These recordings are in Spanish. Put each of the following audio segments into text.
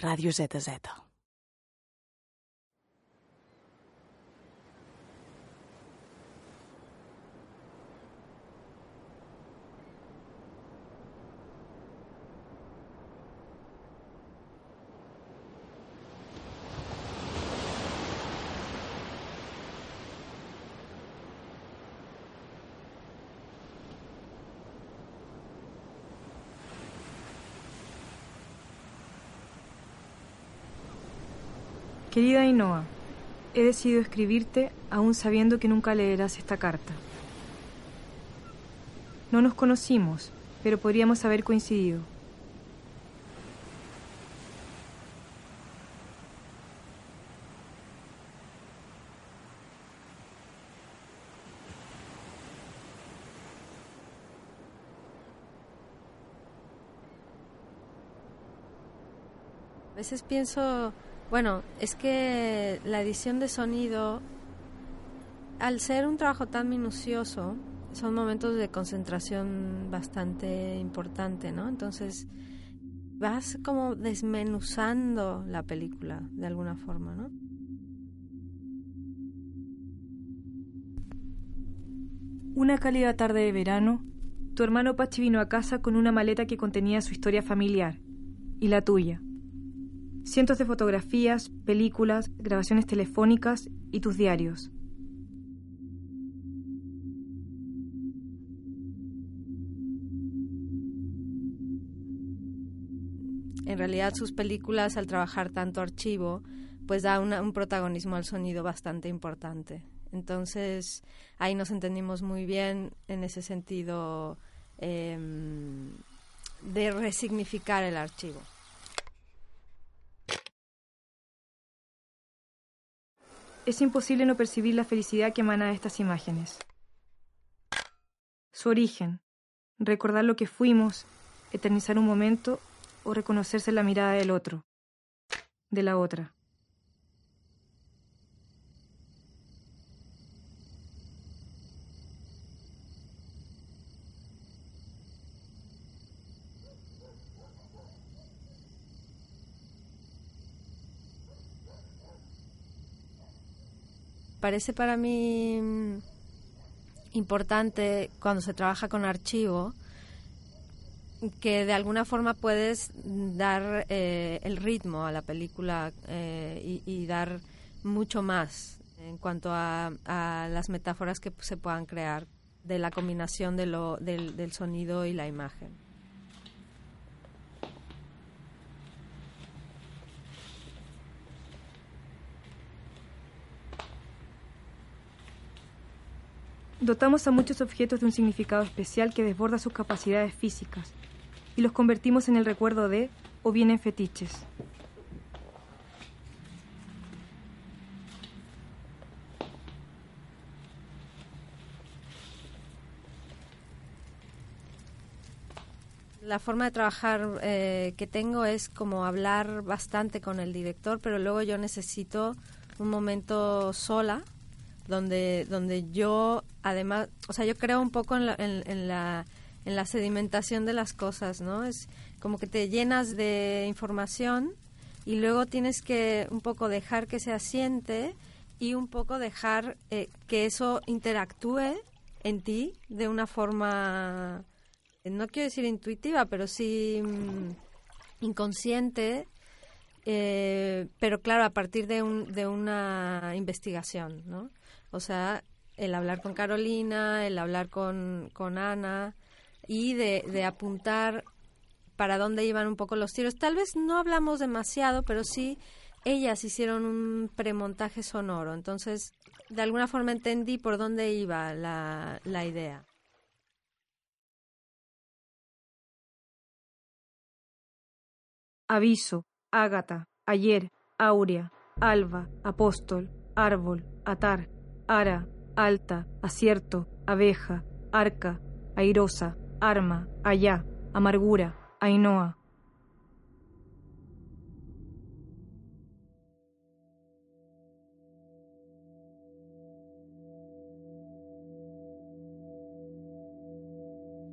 Ràdio ZZ. Querida Ainhoa, he decidido escribirte aún sabiendo que nunca leerás esta carta. No nos conocimos, pero podríamos haber coincidido. A veces pienso, bueno, es que la edición de sonido, al ser un trabajo tan minucioso, son momentos de concentración bastante importante, ¿no? Entonces vas como desmenuzando la película de alguna forma, ¿no? Una cálida tarde de verano, tu hermano Pachi vino a casa con una maleta que contenía su historia familiar y la tuya. Cientos de fotografías, películas, grabaciones telefónicas y tus diarios. En realidad sus películas, al trabajar tanto archivo, pues da un protagonismo al sonido bastante importante. Entonces ahí nos entendimos muy bien en ese sentido em, de resignificar el archivo. Es imposible no percibir la felicidad que emana de estas imágenes. Su origen, recordar lo que fuimos, eternizar un momento o reconocerse en la mirada del otro, de la otra. Parece para mí mm, importante cuando se trabaja con archivo que de alguna forma puedes dar eh, el ritmo a la película eh, y, dar mucho más en cuanto a, a las metáforas que se puedan crear de la combinación de lo, del sonido y la imagen. Dotamos a muchos objetos de un significado especial que desborda sus capacidades físicas y los convertimos en el recuerdo de o bien en fetiches. La forma de trabajar eh, que tengo es como hablar bastante con el director, pero luego yo necesito un momento sola donde donde yo además, o sea, yo creo un poco en la, en, la en la sedimentación de las cosas, ¿no? Es como que te llenas de información y luego tienes que un poco dejar que se asiente y un poco dejar eh, que eso interactúe en ti de una forma, no quiero decir intuitiva, pero sí mm, inconsciente, eh, pero claro, a partir de, un, de una investigación, ¿no? O sea, el hablar con Carolina, el hablar con, con Ana y de, de apuntar para dónde iban un poco los tiros. Tal vez no hablamos demasiado, pero sí ellas hicieron un premontaje sonoro, entonces de alguna forma entendí por dónde iba la, la idea. Aviso, Ágata, ayer, Aurea, Alba, Apóstol, Árbol, Atar, Ara, alta, acierto, abeja, arca, airosa, arma, allá, amargura, ainhoa.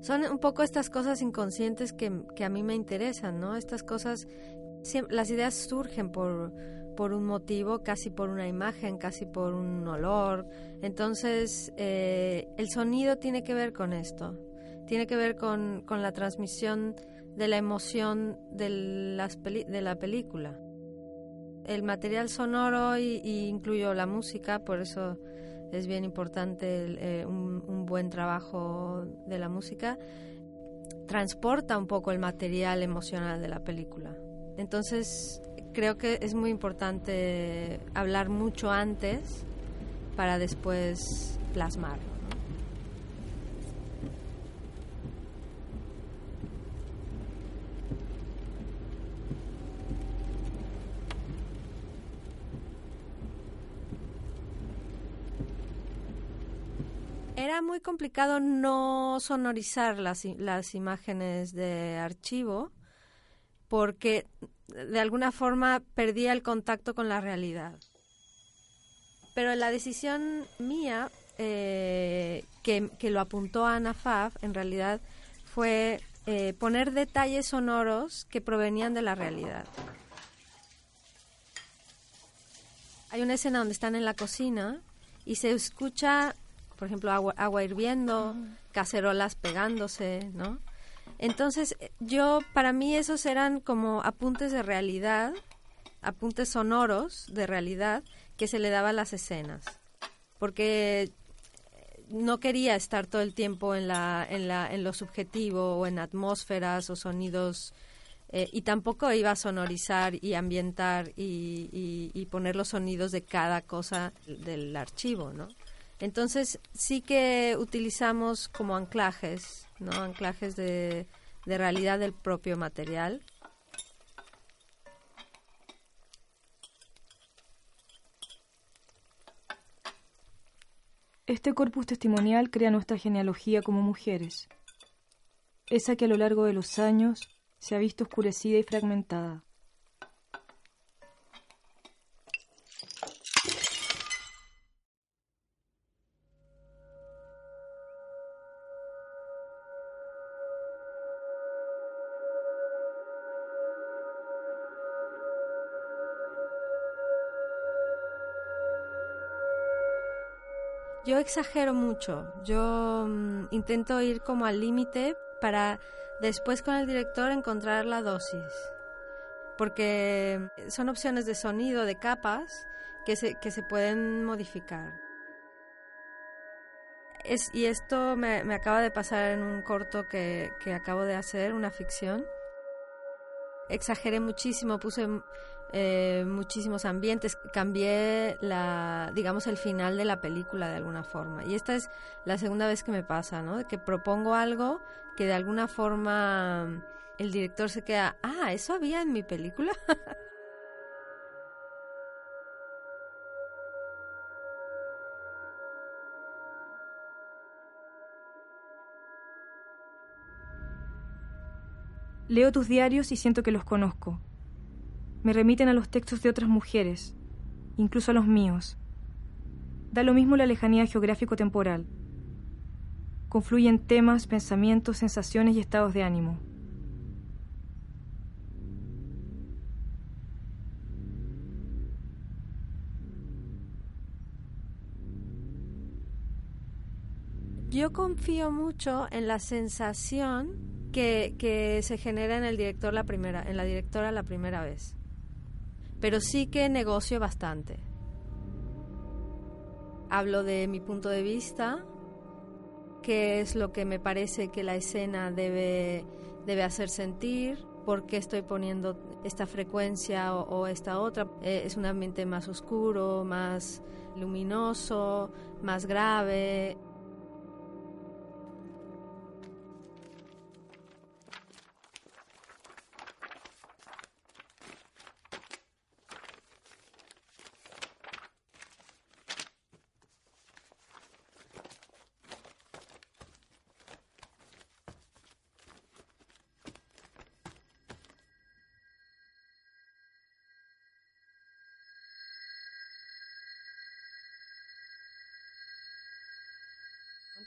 Son un poco estas cosas inconscientes que, a mí me interesan, ¿no? Estas cosas, las ideas surgen por, por un motivo, casi por una imagen, casi por un olor. Entonces, eh, el sonido tiene que ver con esto, tiene que ver con, con la transmisión de la emoción de, las de la película. El material sonoro y, incluyo la música, por eso es bien importante eh, un, buen trabajo de la música, transporta un poco el material emocional de la película. Entonces, creo que es muy importante hablar mucho antes para después plasmar. Era muy complicado no sonorizar las, las imágenes de archivo porque de alguna forma perdía el contacto con la realidad. Pero la decisión mía, eh, que, lo apuntó Ana Faf, en realidad fue eh, poner detalles sonoros que provenían de la realidad. Hay una escena donde están en la cocina y se escucha por ejemplo, agua, agua hirviendo, cacerolas pegándose, ¿no? Entonces, yo, para mí esos eran como apuntes de realidad, apuntes sonoros de realidad que se le daba a las escenas. Porque no quería estar todo el tiempo en, la, en, la, en lo subjetivo o en atmósferas o sonidos eh, y tampoco iba a sonorizar y ambientar y, y, poner los sonidos de cada cosa del archivo, ¿no? Entonces sí que utilizamos como anclajes, ¿no? Anclajes de, de realidad del propio material. Este corpus testimonial crea nuestra genealogía como mujeres, esa que a lo largo de los años se ha visto oscurecida y fragmentada. Yo exagero mucho, yo mm, intento ir como al límite para después con el director encontrar la dosis, porque son opciones de sonido, de capas, que se, que se pueden modificar. Es, y esto me, me, acaba de pasar en un corto que, que acabo de hacer, una ficción. Exageré muchísimo, puse eh, muchísimos ambientes. Cambié la, digamos, el final de la película de alguna forma. Y esta es la segunda vez que me pasa, ¿no? Que propongo algo que de alguna forma el director se queda, ah, eso había en mi película. Leo tus diarios y siento que los conozco me remiten a los textos de otras mujeres, incluso a los míos. Da lo mismo la lejanía geográfico-temporal. Confluyen temas, pensamientos, sensaciones y estados de ánimo. Yo confío mucho en la sensación que, se genera en el director la primera, en la directora la primera vez pero sí que negocio bastante. Hablo de mi punto de vista, qué es lo que me parece que la escena debe, debe hacer sentir, por qué estoy poniendo esta frecuencia o, esta otra. Eh, es un ambiente más oscuro, más luminoso, más grave.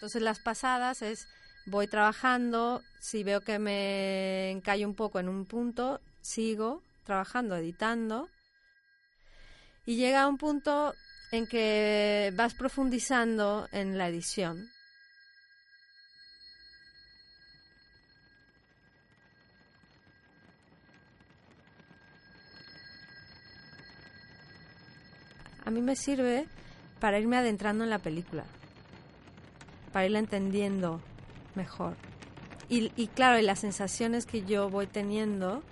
Entonces las pasadas es voy trabajando, si veo que me encallo un poco en un punto, sigo trabajando, editando, y llega un punto en que vas profundizando en la edición. A mí me sirve para irme adentrando en la película, para irla entendiendo mejor. Y, claro, y las sensaciones que yo voy teniendo,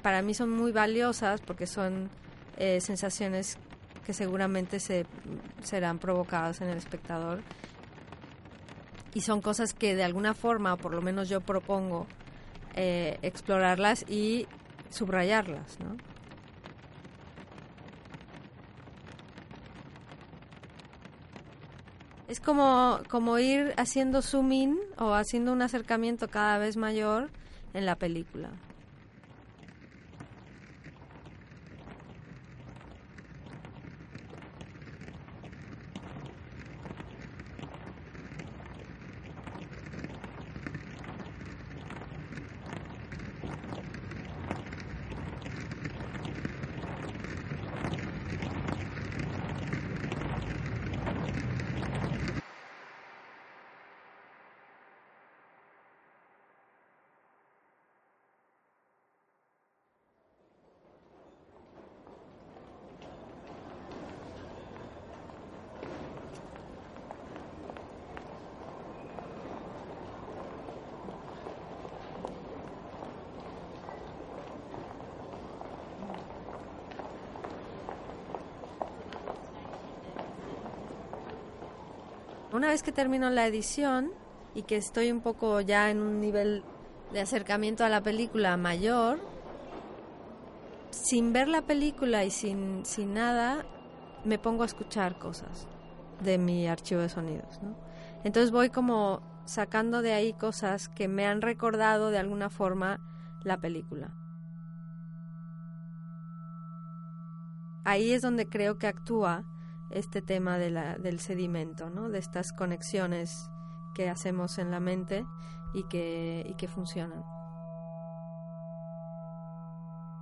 para mí son muy valiosas porque son eh, sensaciones que seguramente se, serán provocadas en el espectador. Y son cosas que de alguna forma, por lo menos yo propongo, eh, explorarlas y subrayarlas, ¿no? Es como, como ir haciendo zoom in o haciendo un acercamiento cada vez mayor en la película. Una vez que termino la edición y que estoy un poco ya en un nivel de acercamiento a la película mayor, sin ver la película y sin, sin nada, me pongo a escuchar cosas de mi archivo de sonidos. Entonces voy como sacando de ahí cosas que me han recordado de alguna forma la película. Ahí es donde creo que actúa este tema de la, del sedimento, ¿no? de estas conexiones que hacemos en la mente y que, y que funcionan.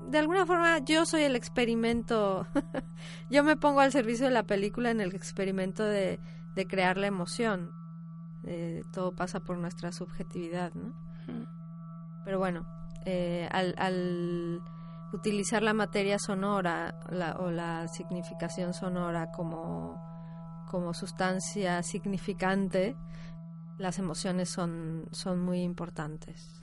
De alguna forma yo soy el experimento, yo me pongo al servicio de la película en el experimento de, de crear la emoción. Eh, todo pasa por nuestra subjetividad, ¿no? Pero bueno, eh, al, al utilizar la materia sonora o la significación sonora como, como sustancia significante, las emociones son, son muy importantes.